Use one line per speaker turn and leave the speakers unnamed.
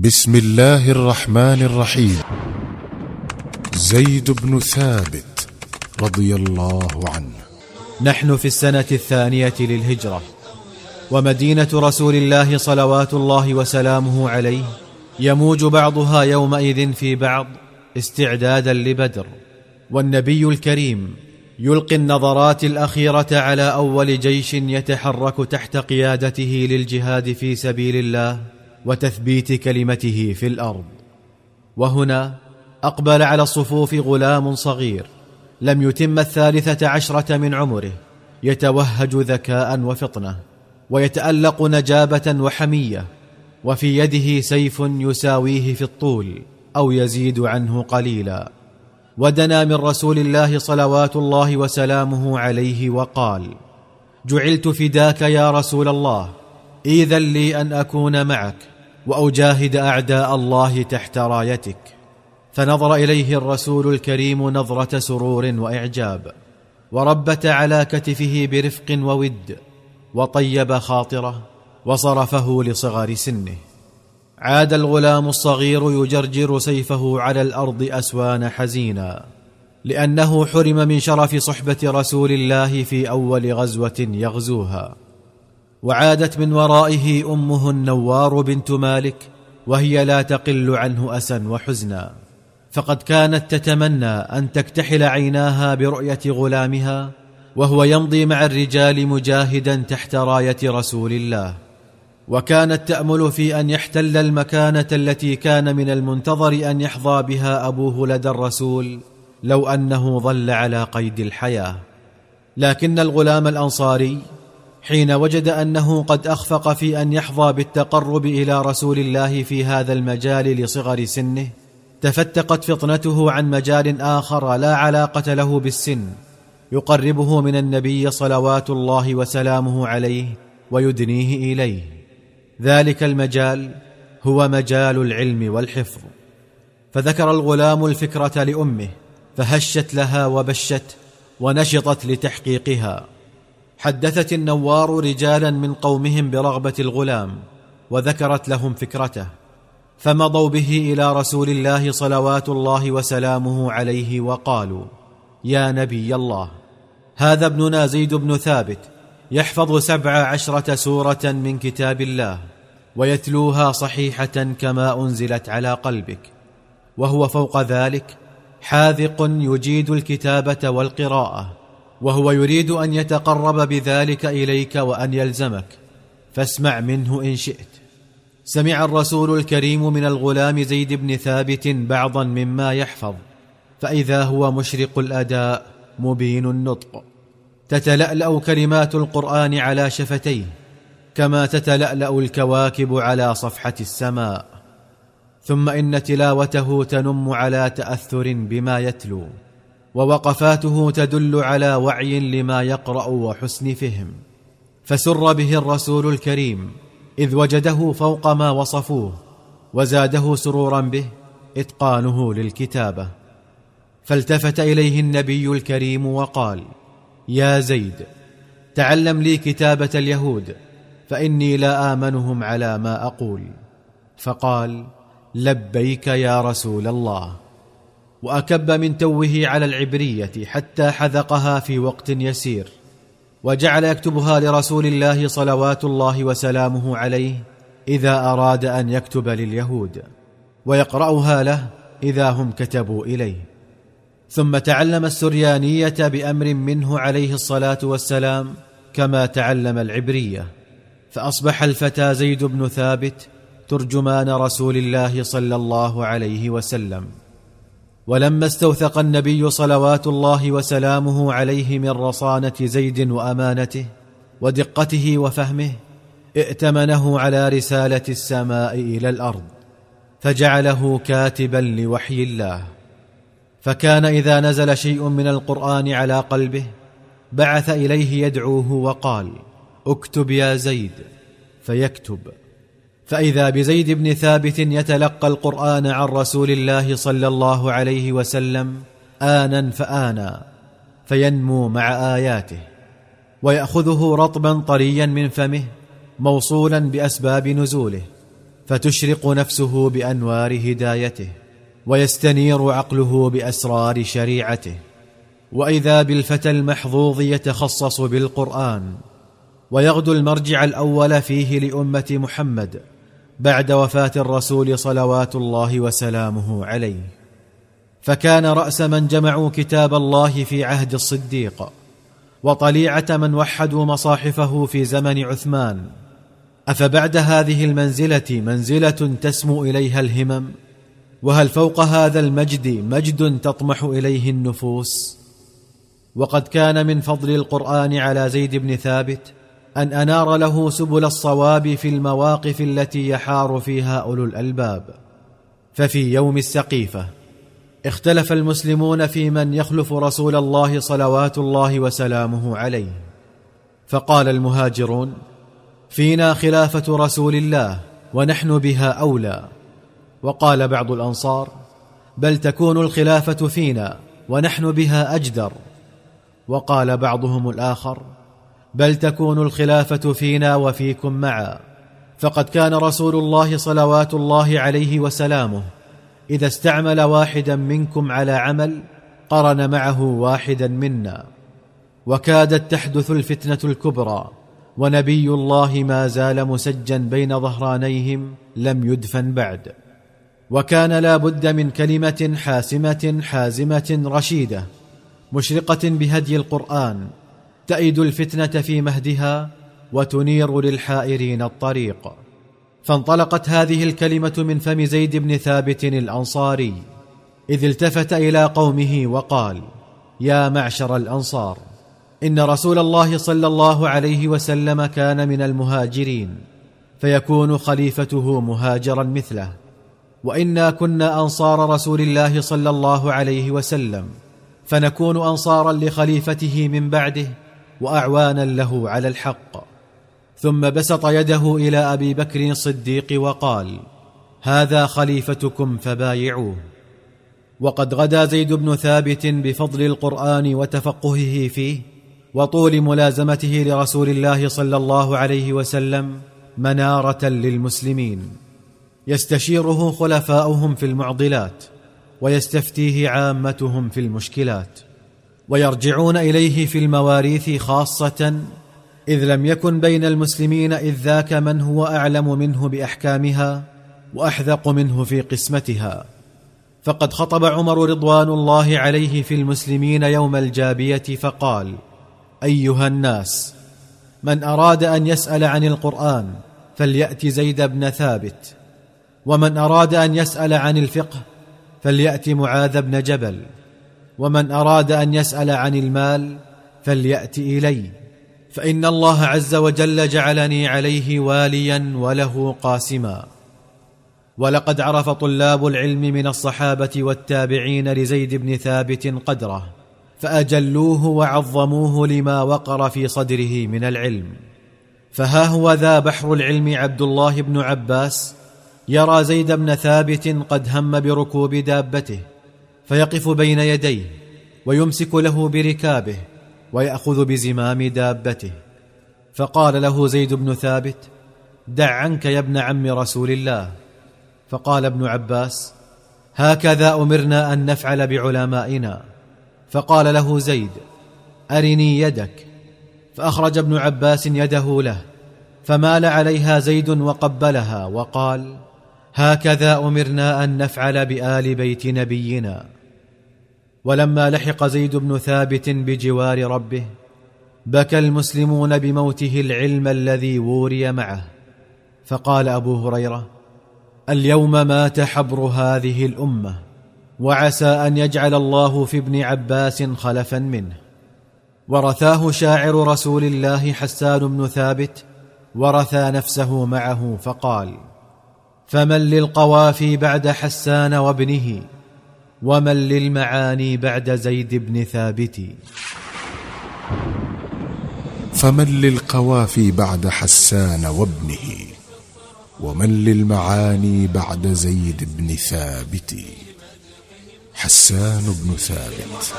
بسم الله الرحمن الرحيم زيد بن ثابت رضي الله عنه
نحن في السنة الثانية للهجرة. ومدينة رسول الله صلوات الله وسلامه عليه يموج بعضها يومئذ في بعض استعدادا لبدر. والنبي الكريم يلقي النظرات الأخيرة على أول جيش يتحرك تحت قيادته للجهاد في سبيل الله. وتثبيت كلمته في الأرض. وهنا أقبل على الصفوف غلام صغير لم يتم الثالثة عشرة من عمره يتوهج ذكاء وفطنة ويتألق نجابة وحمية وفي يده سيف يساويه في الطول أو يزيد عنه قليلا. ودنا من رسول الله صلوات الله وسلامه عليه وقال جعلت فداك يا رسول الله اذا لي أن أكون معك. وأجاهد أعداء الله تحت رايتك. فنظر إليه الرسول الكريم نظرة سرور وإعجاب وربت على كتفه برفق وود وطيب خاطره وصرفه لصغر سنه. عاد الغلام الصغير يجرجر سيفه على الأرض أسوان حزينا لأنه حرم من شرف صحبة رسول الله في أول غزوة يغزوها. وعادت من ورائه أمه النوار بنت مالك وهي لا تقل عنه اسا وحزنا. فقد كانت تتمنى أن تكتحل عيناها برؤية غلامها وهو يمضي مع الرجال مجاهدا تحت راية رسول الله. وكانت تأمل في أن يحتل المكانة التي كان من المنتظر أن يحظى بها أبوه لدى الرسول لو أنه ظل على قيد الحياة. لكن الغلام الأنصاري حين وجد أنه قد أخفق في أن يحظى بالتقرب إلى رسول الله في هذا المجال لصغر سنه تفتقت فطنته عن مجال آخر لا علاقة له بالسن يقربه من النبي صلوات الله وسلامه عليه ويدنيه إليه. ذلك المجال هو مجال العلم والحفظ. فذكر الغلام الفكرة لأمه فهشت لها وبشت ونشطت لتحقيقها. حدثت النوار رجالا من قومهم برغبة الغلام وذكرت لهم فكرته فمضوا به إلى رسول الله صلوات الله وسلامه عليه وقالوا يا نبي الله هذا ابننا زيد بن ثابت يحفظ سبع عشرة سورة من كتاب الله ويتلوها صحيحة كما أنزلت على قلبك وهو فوق ذلك حاذق يجيد الكتابة والقراءة وهو يريد أن يتقرب بذلك إليك وأن يلزمك. فاسمع منه إن شئت. سمع الرسول الكريم من الغلام زيد بن ثابت بعضا مما يحفظ. فإذا هو مشرق الأداء مبين النطق. تتلألأ كلمات القرآن على شفتيه كما تتلألأ الكواكب على صفحة السماء. ثم إن تلاوته تنم على تأثر بما يتلو. ووقفاته تدل على وعي لما يقرأ وحسن فهم. فسر به الرسول الكريم إذ وجده فوق ما وصفوه وزاده سرورا به إتقانه للكتابة. فالتفت إليه النبي الكريم وقال يا زيد تعلم لي كتابة اليهود فإني لا آمنهم على ما أقول. فقال لبيك يا رسول الله. وأكب من توه على العبرية حتى حذقها في وقت يسير وجعل يكتبها لرسول الله صلوات الله وسلامه عليه إذا أراد أن يكتب لليهود ويقرأها له إذا هم كتبوا إليه. ثم تعلم السريانية بأمر منه عليه الصلاة والسلام كما تعلم العبرية فأصبح الفتى زيد بن ثابت ترجمان رسول الله صلى الله عليه وسلم. ولما استوثق النبي صلوات الله وسلامه عليه من رصانة زيد وأمانته ودقته وفهمه ائتمنه على رسالة السماء إلى الأرض فجعله كاتبا لوحي الله. فكان إذا نزل شيء من القرآن على قلبه بعث إليه يدعوه وقال اكتب يا زيد فيكتب. فإذا بزيد بن ثابت يتلقى القرآن عن رسول الله صلى الله عليه وسلم آنا فآنا فينمو مع آياته ويأخذه رطبا طريا من فمه موصولا بأسباب نزوله فتشرق نفسه بأنوار هدايته ويستنير عقله بأسرار شريعته. وإذا بالفتى المحظوظ يتخصص بالقرآن ويغدو المرجع الأول فيه لأمة محمد بعد وفاة الرسول صلوات الله وسلامه عليه. فكان رأس من جمعوا كتاب الله في عهد الصديق وطليعة من وحدوا مصاحفه في زمن عثمان. أفبعد هذه المنزلة منزلة تسمو إليها الهمم؟ وهل فوق هذا المجد مجد تطمح إليه النفوس؟ وقد كان من فضل القرآن على زيد بن ثابت أن أنار له سبل الصواب في المواقف التي يحار فيها أولو الألباب. ففي يوم السقيفة اختلف المسلمون في من يخلف رسول الله صلوات الله وسلامه عليه. فقال المهاجرون فينا خلافة رسول الله ونحن بها أولى. وقال بعض الأنصار بل تكون الخلافة فينا ونحن بها أجدر. وقال بعضهم الآخر بل تكون الخلافة فينا وفيكم معا. فقد كان رسول الله صلوات الله عليه وسلامه. إذا استعمل واحدا منكم على عمل قرن معه واحدا منا. وكادت تحدث الفتنة الكبرى ونبي الله ما زال مسجا بين ظهرانيهم لم يدفن بعد. وكان لا بد من كلمة حاسمة حازمة رشيدة مشرقة بهدي القرآن. تأيد الفتنة في مهدها وتنير للحائرين الطريق. فانطلقت هذه الكلمة من فم زيد بن ثابت الأنصاري إذ التفت إلى قومه وقال يا معشر الأنصار إن رسول الله صلى الله عليه وسلم كان من المهاجرين فيكون خليفته مهاجرا مثله. وإنا كنا أنصار رسول الله صلى الله عليه وسلم فنكون أنصارا لخليفته من بعده وأعوانا له على الحق. ثم بسط يده إلى أبي بكر الصديق وقال هذا خليفتكم فبايعوه. وقد غدا زيد بن ثابت بفضل القرآن وتفقهه فيه وطول ملازمته لرسول الله صلى الله عليه وسلم منارة للمسلمين. يستشيره خلفاؤهم في المعضلات ويستفتيه عامتهم في المشكلات. ويرجعون إليه في المواريث خاصة إذ لم يكن بين المسلمين إذ ذاك من هو أعلم منه بأحكامها وأحذق منه في قسمتها. فقد خطب عمر رضوان الله عليه في المسلمين يوم الجابية فقال أيها الناس من أراد أن يسأل عن القرآن فليأت زيد بن ثابت ومن أراد أن يسأل عن الفقه فليأت معاذ بن جبل. ومن أراد أن يسأل عن المال فليات الي فإن الله عز وجل جعلني عليه واليا وله قاسما. ولقد عرف طلاب العلم من الصحابة والتابعين لزيد بن ثابت قدره فأجلوه وعظموه لما وقر في صدره من العلم. فها هو ذا بحر العلم عبد الله بن عباس يرى زيد بن ثابت قد هم بركوب دابته. فيقف بين يديه ويمسك له بركابه ويأخذ بزمام دابته. فقال له زيد بن ثابت دع عنك يا ابن عم رسول الله. فقال ابن عباس هكذا أمرنا أن نفعل بعلمائنا. فقال له زيد أرني يدك. فأخرج ابن عباس يده له فمال عليها زيد وقبلها وقال هكذا أمرنا أن نفعل بآل بيت نبينا. ولما لحق زيد بن ثابت بجوار ربه بكى المسلمون بموته العلم الذي ووري معه. فقال أبو هريرة اليوم مات حبر هذه الأمة وعسى أن يجعل الله في ابن عباس خلفا منه. ورثاه شاعر رسول الله حسان بن ثابت ورثى نفسه معه فقال فمن للقوافي بعد حسان وابنه؟ ومن للمعاني بعد زيد بن ثابت.
فمن للقوافي بعد حسان وابنه ومن للمعاني بعد زيد بن ثابت. حسان بن ثابت.